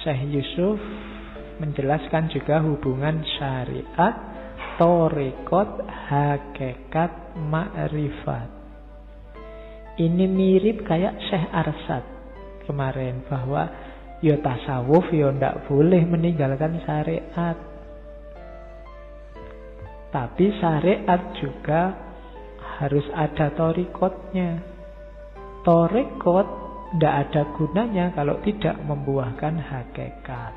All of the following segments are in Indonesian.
Syekh Yusuf menjelaskan juga hubungan syariat, torekot, hakikat, ma'rifat. Ini mirip kayak Syekh Arsad kemarin bahwa ya tasawuf ya ndak boleh meninggalkan syariat. Tapi syariat juga harus ada torikotnya. Torikot ndak ada gunanya kalau tidak membuahkan hakikat.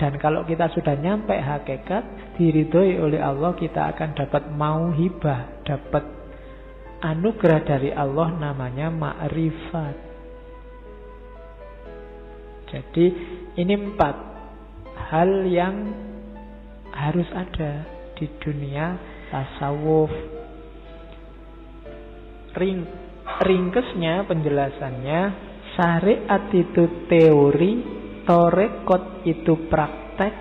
Dan kalau kita sudah nyampe hakikat, diridhoi oleh Allah, kita akan dapat mau hibah, dapat anugerah dari Allah namanya ma'rifat. Jadi ini empat hal yang harus ada di dunia tasawuf. Ring, ringkesnya penjelasannya syariat itu teori, torekot itu praktek,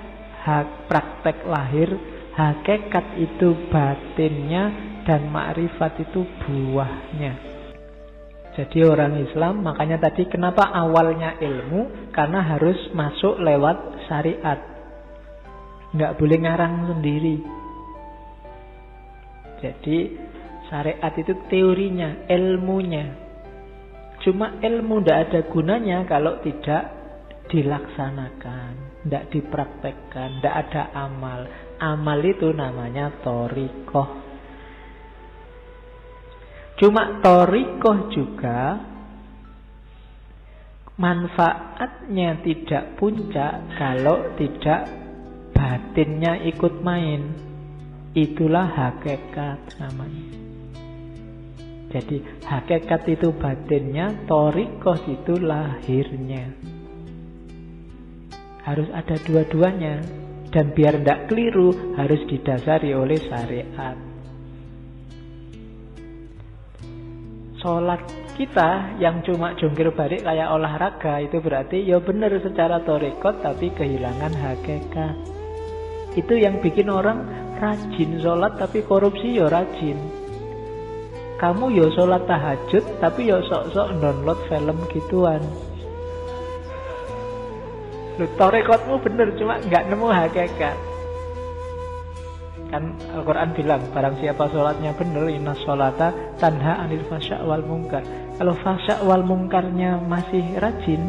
hak praktek lahir, hakikat itu batinnya dan makrifat itu buahnya. Jadi orang Islam, makanya tadi kenapa awalnya ilmu? Karena harus masuk lewat syariat. Nggak boleh ngarang sendiri. Jadi syariat itu teorinya, ilmunya. Cuma ilmu tidak ada gunanya kalau tidak dilaksanakan, tidak dipraktekkan, tidak ada amal. Amal itu namanya torikoh. Cuma torikoh juga manfaatnya tidak puncak kalau tidak batinnya ikut main. Itulah hakikat namanya. Jadi hakikat itu batinnya, torikoh itu lahirnya. Harus ada dua-duanya. Dan biar tidak keliru harus didasari oleh syariat. sholat kita yang cuma jungkir balik kayak olahraga itu berarti ya benar secara torikot tapi kehilangan hakikat. Itu yang bikin orang rajin sholat tapi korupsi ya rajin. Kamu ya sholat tahajud tapi ya sok-sok download film gituan. Lu torikotmu bener cuma nggak nemu hakikat. Kan Al-Quran bilang, barang siapa sholatnya benar, inna sholata tanha anil fasya wal mungkar. Kalau fasya wal mungkarnya masih rajin,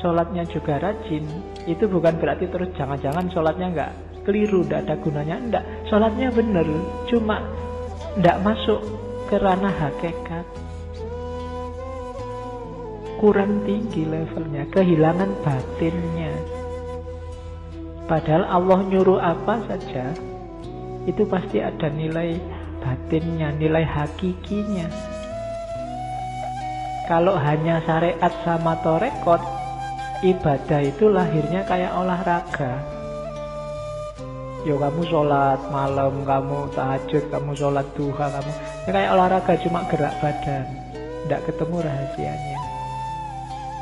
sholatnya juga rajin, itu bukan berarti terus jangan-jangan sholatnya nggak keliru, tidak ada gunanya. Enggak, sholatnya benar, cuma tidak masuk ke ranah hakikat. Kurang tinggi levelnya, kehilangan batinnya. Padahal Allah nyuruh apa saja, itu pasti ada nilai batinnya, nilai hakikinya. Kalau hanya syariat sama torekot, ibadah itu lahirnya kayak olahraga. Yo kamu sholat malam, kamu tahajud, kamu sholat duha, kamu ini kayak olahraga cuma gerak badan, tidak ketemu rahasianya.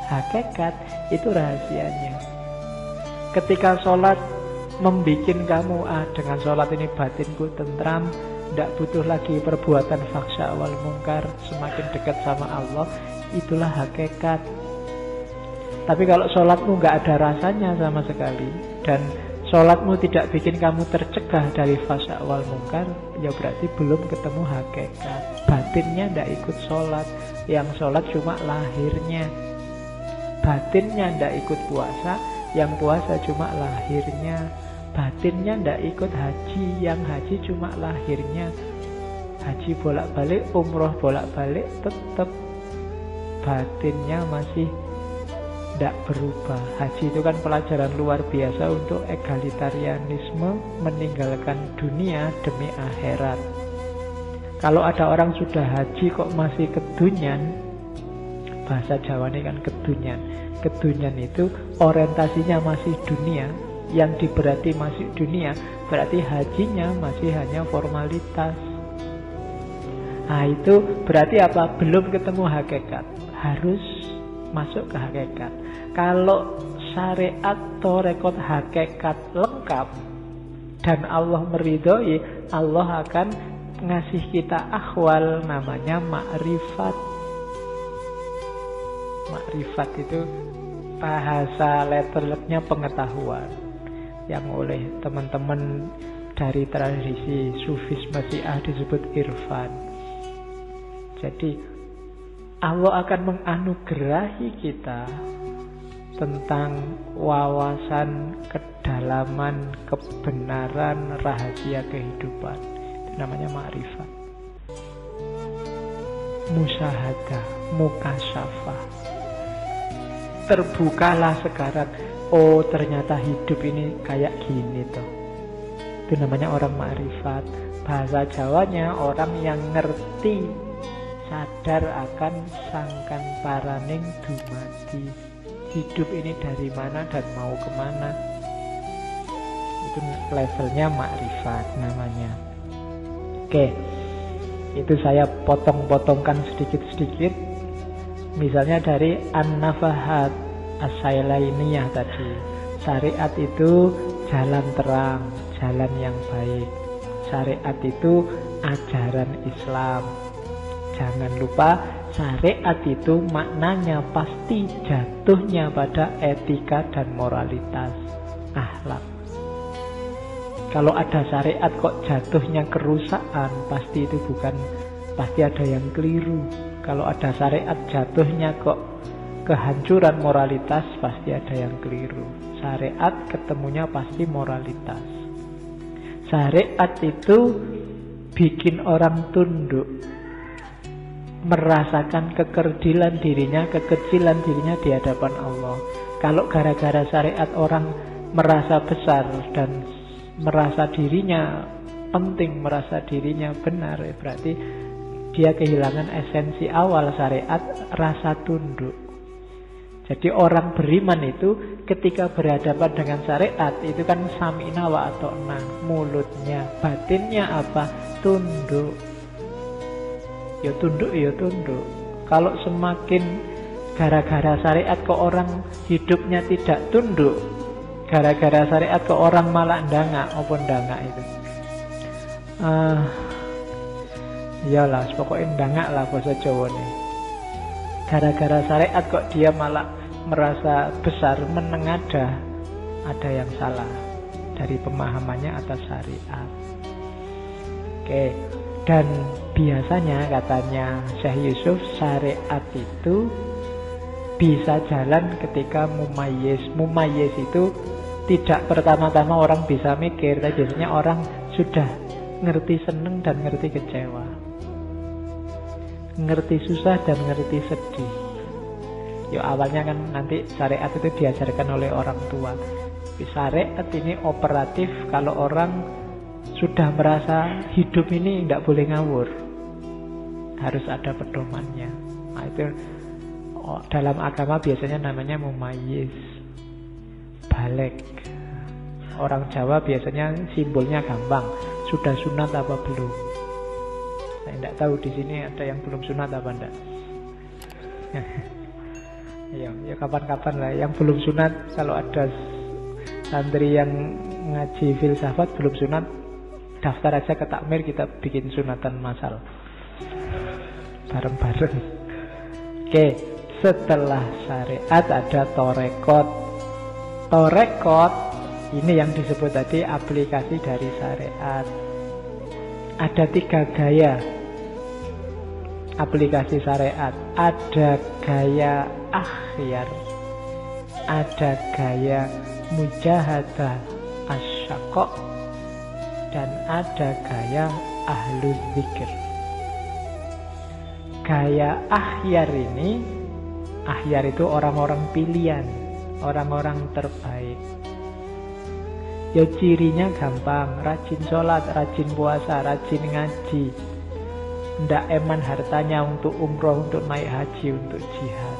Hakikat itu rahasianya. Ketika sholat membikin kamu ah dengan sholat ini batinku tentram tidak butuh lagi perbuatan faksa awal mungkar semakin dekat sama Allah itulah hakikat tapi kalau sholatmu nggak ada rasanya sama sekali dan sholatmu tidak bikin kamu tercegah dari fase awal mungkar ya berarti belum ketemu hakikat. Batinnya tidak ikut sholat. Yang sholat cuma lahirnya. Batinnya tidak ikut puasa yang puasa cuma lahirnya. Batinnya ndak ikut haji yang haji cuma lahirnya. Haji bolak-balik umroh bolak-balik tetap batinnya masih tidak berubah. Haji itu kan pelajaran luar biasa untuk egalitarianisme meninggalkan dunia demi akhirat. Kalau ada orang sudah haji kok masih kedunyan bahasa Jawa ini kan kedunyan. Kedunyan itu orientasinya masih dunia yang diberati masih dunia berarti hajinya masih hanya formalitas. Nah itu berarti apa? Belum ketemu hakikat. Harus masuk ke hakikat. Kalau syariat atau rekod hakikat lengkap dan Allah meridhoi Allah akan ngasih kita akhwal namanya makrifat. Makrifat itu bahasa letternya pengetahuan. Yang oleh teman-teman dari tradisi sufis Masiah disebut irfan. Jadi Allah akan menganugerahi kita tentang wawasan kedalaman kebenaran rahasia kehidupan. Itu namanya makrifat. Musahadah, mukasyafah. Terbukalah sekarang. Oh, ternyata hidup ini kayak gini toh. Itu namanya orang makrifat. Bahasa Jawanya orang yang ngerti sadar akan sangkan paraning dumadi hidup ini dari mana dan mau ke mana. Itu levelnya makrifat namanya. Oke itu saya potong-potongkan sedikit-sedikit. Misalnya dari an-nafahat as-sailainiyah tadi. Syariat itu jalan terang jalan yang baik. Syariat itu ajaran Islam Jangan lupa syariat itu maknanya pasti jatuhnya pada etika dan moralitas akhlak. Kalau ada syariat kok jatuhnya kerusakan, pasti itu bukan pasti ada yang keliru. Kalau ada syariat jatuhnya kok kehancuran moralitas, pasti ada yang keliru. Syariat ketemunya pasti moralitas. Syariat itu bikin orang tunduk merasakan kekerdilan dirinya, kekecilan dirinya di hadapan Allah. Kalau gara-gara syariat orang merasa besar dan merasa dirinya penting, merasa dirinya benar, ya berarti dia kehilangan esensi awal syariat, rasa tunduk. Jadi orang beriman itu ketika berhadapan dengan syariat itu kan samina wa atau mulutnya, batinnya apa? Tunduk ya tunduk ya tunduk. Kalau semakin gara-gara syariat ke orang hidupnya tidak tunduk gara-gara syariat ke orang malah ndangak maupun ndangak itu? Uh, iyalah pokoknya ndangak lah bahasa Jawa nih gara-gara syariat kok dia malah merasa besar menengada ada yang salah dari pemahamannya atas syariat. Oke dan biasanya katanya Syekh Yusuf syariat itu bisa jalan ketika mumayyiz. Mumayyiz itu tidak pertama-tama orang bisa mikir, tapi biasanya orang sudah ngerti seneng dan ngerti kecewa. Ngerti susah dan ngerti sedih. Yuk awalnya kan nanti syariat itu diajarkan oleh orang tua. Syariat ini operatif kalau orang sudah merasa hidup ini tidak boleh ngawur harus ada pedomannya. Nah, itu oh, dalam agama biasanya namanya mumayyiz balik. Orang Jawa biasanya simbolnya gampang sudah sunat apa belum? Saya tidak tahu di sini ada yang belum sunat apa enggak. Ya, ya kapan-kapan lah yang belum sunat kalau ada santri yang ngaji filsafat belum sunat daftar aja ke takmir kita bikin sunatan masal bareng-bareng. Oke setelah syariat ada torekot. Torekot ini yang disebut tadi aplikasi dari syariat. Ada tiga gaya aplikasi syariat. Ada gaya akhyar ada gaya mujahadah asyakok dan ada gaya ahlu zikir. Gaya ahyar ini, ahyar itu orang-orang pilihan, orang-orang terbaik. Ya cirinya gampang, rajin sholat, rajin puasa, rajin ngaji. Ndak eman hartanya untuk umroh, untuk naik haji, untuk jihad.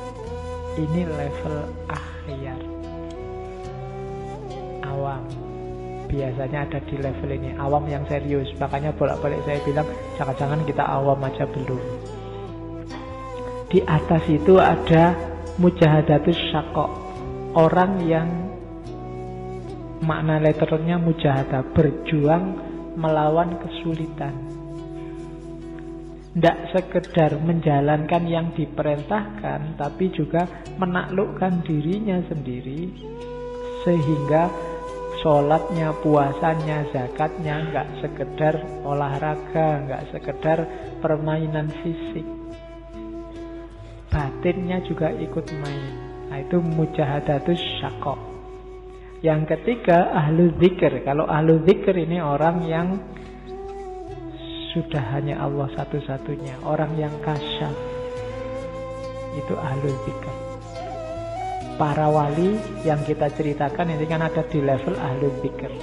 Ini level ahyar. Awam biasanya ada di level ini awam yang serius makanya bolak-balik saya bilang jangan-jangan kita awam aja belum di atas itu ada mujahadatus syakok orang yang makna letternya mujahadah berjuang melawan kesulitan Tidak sekedar menjalankan yang diperintahkan, tapi juga menaklukkan dirinya sendiri, sehingga sholatnya, puasanya, zakatnya nggak sekedar olahraga, nggak sekedar permainan fisik. Batinnya juga ikut main. Nah, itu mujahadatus syakok. Yang ketiga ahlu zikir. Kalau ahlu zikir ini orang yang sudah hanya Allah satu-satunya. Orang yang kasyaf. Itu ahlu zikir. Para wali yang kita ceritakan ini kan ada di level ahlu zikir.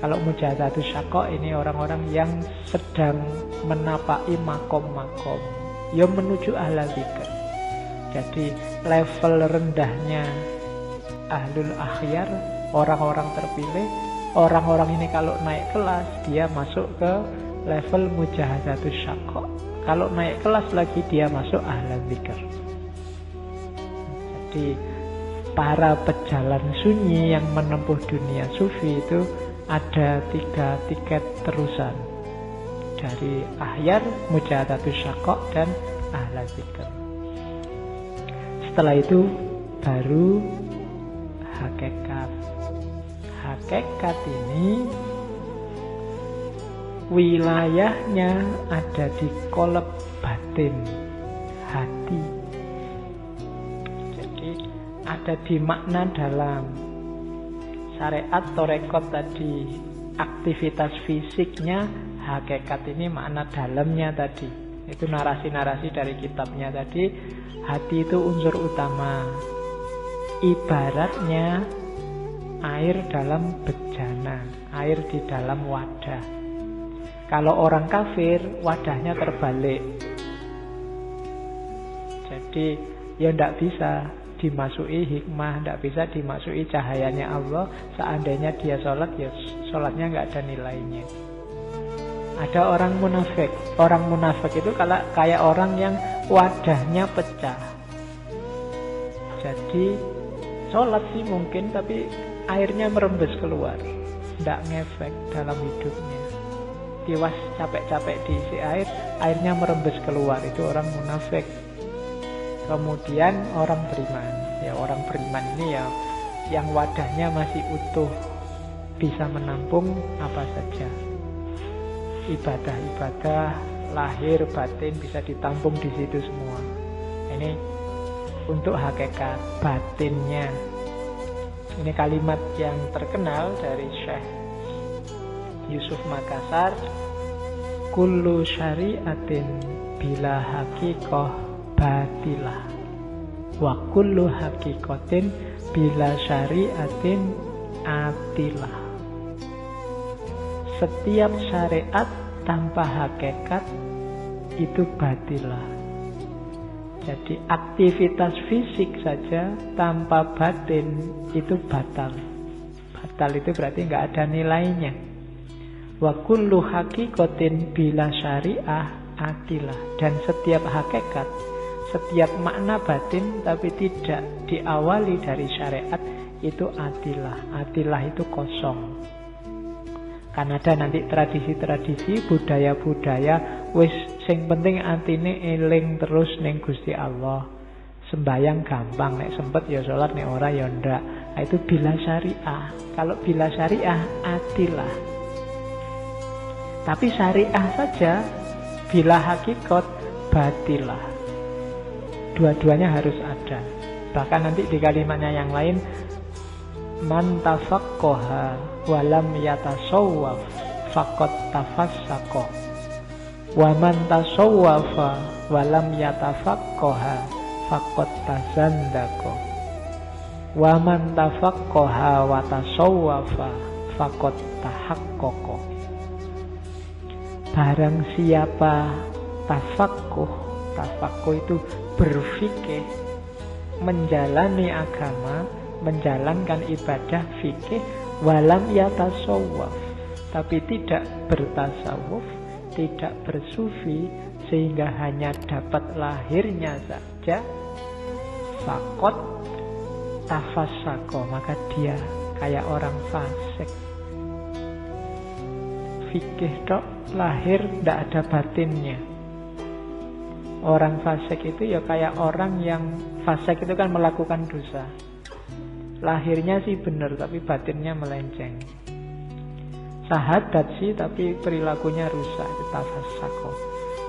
Kalau mujahadatus syakok ini orang-orang yang sedang menapai makom-makom. Yang menuju ahlu zikir. Jadi level rendahnya ahlul akhyar, orang-orang terpilih, orang-orang ini kalau naik kelas dia masuk ke level mujahadatus syakok. Kalau naik kelas lagi dia masuk ahlan zikr. Jadi para pejalan sunyi yang menempuh dunia sufi itu ada tiga tiket terusan. Dari ahyar, mujahadatus syakok, dan ahlan zikr. Setelah itu baru hakikat. Hakikat ini wilayahnya ada di kolab batin hati. Jadi ada di makna dalam syariat torekot tadi aktivitas fisiknya hakikat ini makna dalamnya tadi itu narasi-narasi dari kitabnya tadi hati itu unsur utama ibaratnya air dalam bejana, air di dalam wadah. Kalau orang kafir, wadahnya terbalik. Jadi, ya tidak bisa dimasuki hikmah, tidak bisa dimasuki cahayanya Allah. Seandainya dia sholat, ya sholatnya nggak ada nilainya. Ada orang munafik. Orang munafik itu kalau kayak orang yang wadahnya pecah. Jadi Sholat sih mungkin tapi airnya merembes keluar. Tidak ngefek dalam hidupnya. Tiwas capek-capek diisi air, airnya merembes keluar. Itu orang munafik. Kemudian orang beriman. Ya orang beriman ini ya yang wadahnya masih utuh. Bisa menampung apa saja. Ibadah-ibadah lahir batin bisa ditampung di situ semua. Ini untuk hakikat batinnya. Ini kalimat yang terkenal dari Syekh Yusuf Makassar. Kullu syariatin bila hakikoh batilah. Wa kullu hakikotin bila syariatin atilah. Setiap syariat tanpa hakikat itu batilah. Jadi aktivitas fisik saja tanpa batin itu batal. Batal itu berarti nggak ada nilainya. Wa kullu hakikotin bila syariah atilah. Dan setiap hakikat, setiap makna batin tapi tidak diawali dari syariat itu atilah. Atilah itu kosong. Karena ada nanti tradisi-tradisi, budaya-budaya, wis Sing penting antine eling terus ning Gusti Allah. Sembayang gampang nek sempet ya salat nek ora ya ndak. Nah, itu bila syariah. Kalau bila syariah atilah. Tapi syariah saja bila hakikat batilah. Dua-duanya harus ada. Bahkan nanti di kalimatnya yang lain man tafaqqaha walam yatasawwaf faqad tafassaqa Wa man tasawwafa wa lam yatafaqqaha faqad tazandaka. Wa man tafaqqaha wa tasawwafa faqad tahaqqaqa. Barang siapa tafakkuh, tafakkuh itu berfikih, menjalani agama, menjalankan ibadah fikih, walam yatasawwaf, tapi tidak bertasawuf, tidak bersufi sehingga hanya dapat lahirnya saja fakot tafasako maka dia kayak orang fasik fikih tok lahir ndak ada batinnya. Orang fasik itu ya kayak orang yang fasik itu kan melakukan dosa. Lahirnya sih benar tapi batinnya melenceng. Sahadat sih tapi perilakunya rusak tafasako.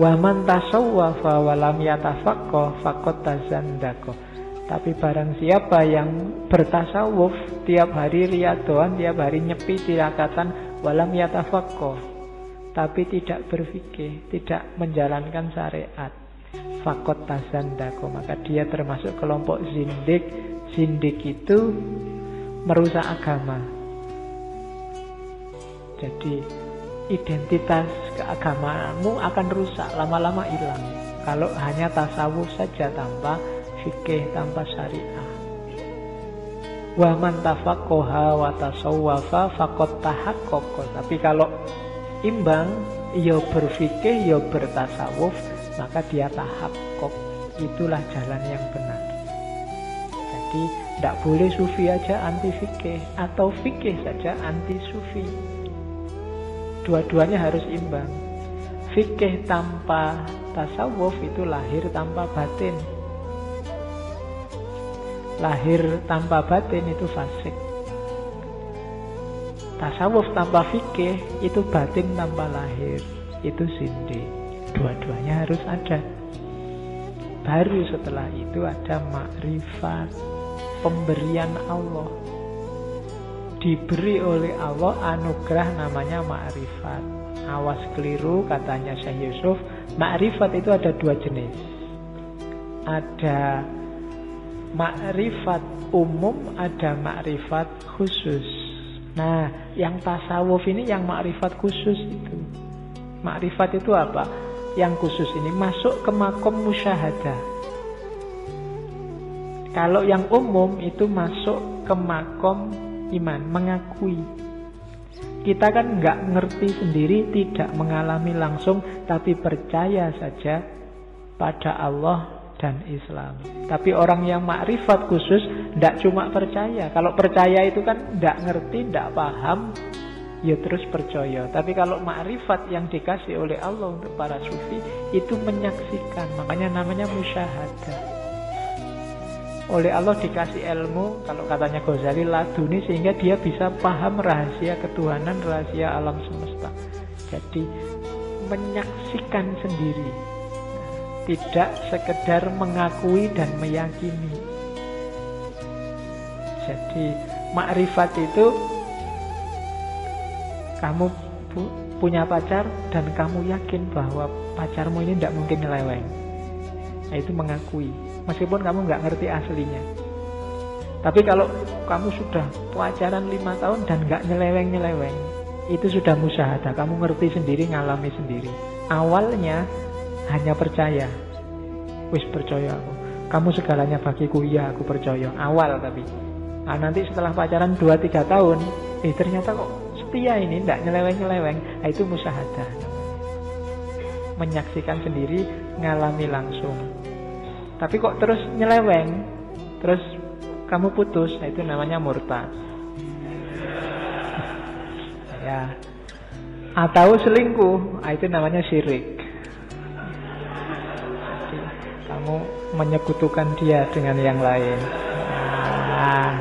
Waman tasawwafa walam yatafakko fakot tazandako. Tapi barang siapa yang bertasawuf tiap hari riadoan, tiap hari nyepi tirakatan walam yatafakko. Tapi tidak berfikir, tidak menjalankan syariat. Fakot tazandako. Maka dia termasuk kelompok zindik. Zindik itu merusak agama. Jadi identitas keagamaanmu akan rusak, lama-lama hilang. Kalau hanya tasawuf saja tanpa fikih tanpa syariah. Wa man tafaqaha wa tasawwafa faqad tahaqqaqa. Tapi kalau imbang, ya berfikih, ya bertasawuf, maka dia tahakkuk. Itulah jalan yang benar. Jadi tidak boleh sufi aja anti fikih atau fikih saja anti sufi. Dua-duanya harus imbang. Fikih tanpa tasawuf itu lahir tanpa batin lahir tanpa batin itu fasik. Tasawuf tanpa fikih itu batin tanpa lahir, itu sindi. Dua-duanya harus ada. Baru setelah itu ada makrifat, pemberian Allah. Diberi oleh Allah anugerah namanya makrifat. Awas keliru katanya Syekh Yusuf, makrifat itu ada dua jenis. Ada makrifat umum ada makrifat khusus. Nah, yang tasawuf ini yang makrifat khusus itu. Makrifat itu apa? Yang khusus ini masuk ke makom musyahadah. Kalau yang umum itu masuk ke makom iman, mengakui. Kita kan nggak ngerti sendiri, tidak mengalami langsung, tapi percaya saja pada Allah dan Islam. Tapi orang yang makrifat khusus tidak cuma percaya. Kalau percaya itu kan tidak ngerti, tidak paham, ya terus percaya. Tapi kalau makrifat yang dikasih oleh Allah untuk para sufi itu menyaksikan. Makanya namanya musyahadah. Oleh Allah dikasih ilmu, kalau katanya Ghazali laduni sehingga dia bisa paham rahasia ketuhanan, rahasia alam semesta. Jadi menyaksikan sendiri tidak sekedar mengakui dan meyakini. Jadi makrifat itu kamu pu punya pacar dan kamu yakin bahwa pacarmu ini tidak mungkin nyeleweng. Nah, itu mengakui, meskipun kamu nggak ngerti aslinya. Tapi kalau kamu sudah pacaran lima tahun dan nggak nyeleweng-nyeleweng, itu sudah musyahadah. Kamu ngerti sendiri, ngalami sendiri. Awalnya hanya percaya. Wis percaya aku. Kamu segalanya bagiku, iya aku percaya. Awal tapi. Nah, nanti setelah pacaran 2-3 tahun, eh ternyata kok setia ini, tidak nyeleweng-nyeleweng. Nah, itu musyahadah. Menyaksikan sendiri, ngalami langsung. Tapi kok terus nyeleweng, terus kamu putus, nah, itu namanya murtad. ya. Atau selingkuh, nah, itu namanya syirik kamu menyekutukan dia dengan yang lain. Nah,